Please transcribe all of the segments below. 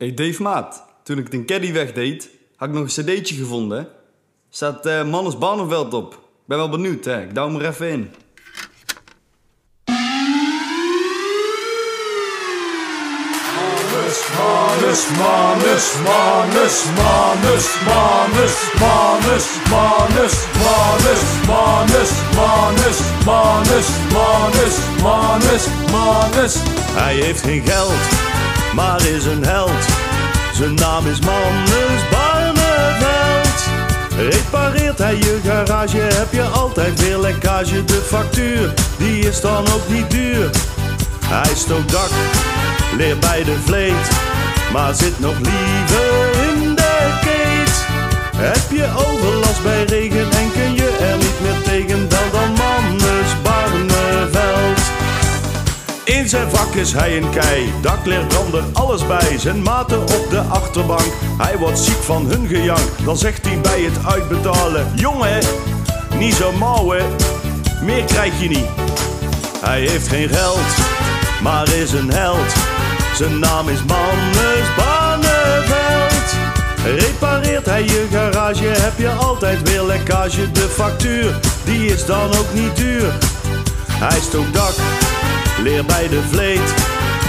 Hey Dave Maat, toen ik de caddy wegdeed, had ik nog een cd'tje gevonden. Staat eh Mannes Barneveld op. Ik ben wel benieuwd, hè. Ik douw hem er even in. Manus, Manus, Manus, Manus, Manus, Manus, Manus, Manus, Manus, Manus, Manus, Manus, Manus, Manus. Hij heeft geen geld, maar is een held. Zijn naam is Mannes Barneveld. Repareert hij je garage, heb je altijd weer lekkage. De factuur, die is dan ook niet duur. Hij stookt dak, leert bij de vleet, maar zit nog liever in de keet. Heb je zijn vak is hij een kei, dakleer kan er alles bij. Zijn maten op de achterbank, hij wordt ziek van hun gejank. Dan zegt hij bij het uitbetalen: Jongen, niet zo mouwen, meer krijg je niet. Hij heeft geen geld, maar is een held. Zijn naam is Mannes Barneveld. Repareert hij je garage, heb je altijd weer lekkage. De factuur, die is dan ook niet duur. Hij stookt dak, leer bij de vleet,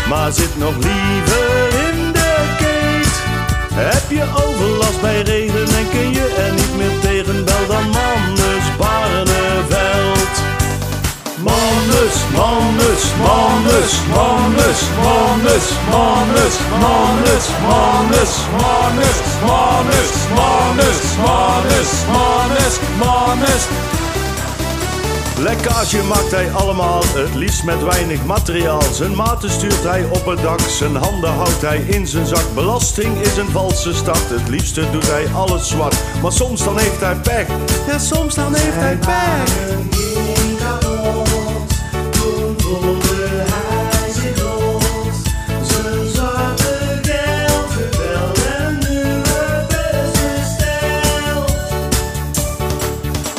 maar zit nog liever in de keet. Heb je overlast bij regen en kun je er niet meer tegen, bel dan Mannes Barneveld. Manus, Manus, Manus, Manus, Manus, Manus, Manus, Manus, Manus, Manus, Manus, Manus, Manus, Manus. Lekkage maakt hij allemaal, het liefst met weinig materiaal. Zijn maten stuurt hij op het dak, zijn handen houdt hij in zijn zak. Belasting is een valse start, het liefste doet hij alles zwart. Maar soms dan heeft hij pech, ja soms dan heeft hij pech.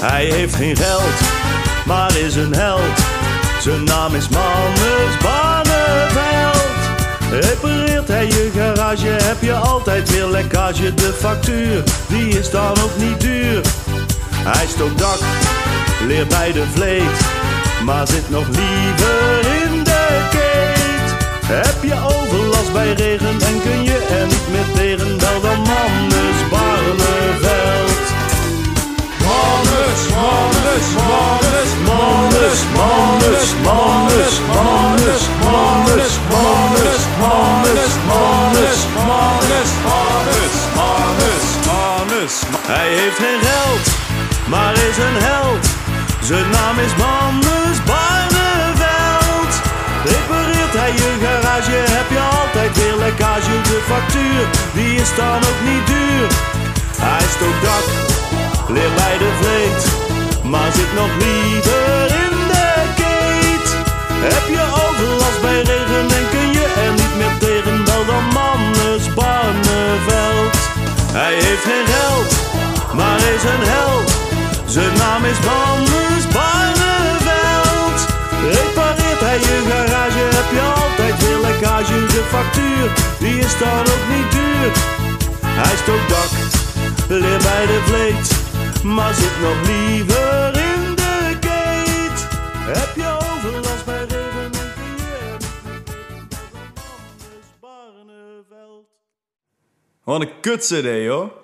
Hij heeft geen geld, maar is een held. Zijn naam is Mannes Barneveld. Repareert hij je garage, heb je altijd weer lekkage. De factuur, die is dan ook niet duur. Hij stookt dak, leert bij de vleet, maar zit nog liever in de keet. Heb je overlast bij is held. Zijn naam is Mannes Barneveld. Repareert hij je garage, heb je altijd weer lekkage. De factuur, die is dan ook niet duur. Hij stookt dak, leert bij de vleet, maar zit nog liever in de keet. Heb je overlast bij regen en kun je er niet meer tegen, bel dan Mannes Barneveld. Hij heeft geen Zijn naam is Mannes Barneveld. Repareert hij je garage, heb je altijd weer lekkage. De factuur, die is dan ook niet duur. Hij stookt dak, leer bij de vleet, maar zit nog liever in de keet. Heb je overlast bij regen en Barneveld. Wat een kut cd, hoor.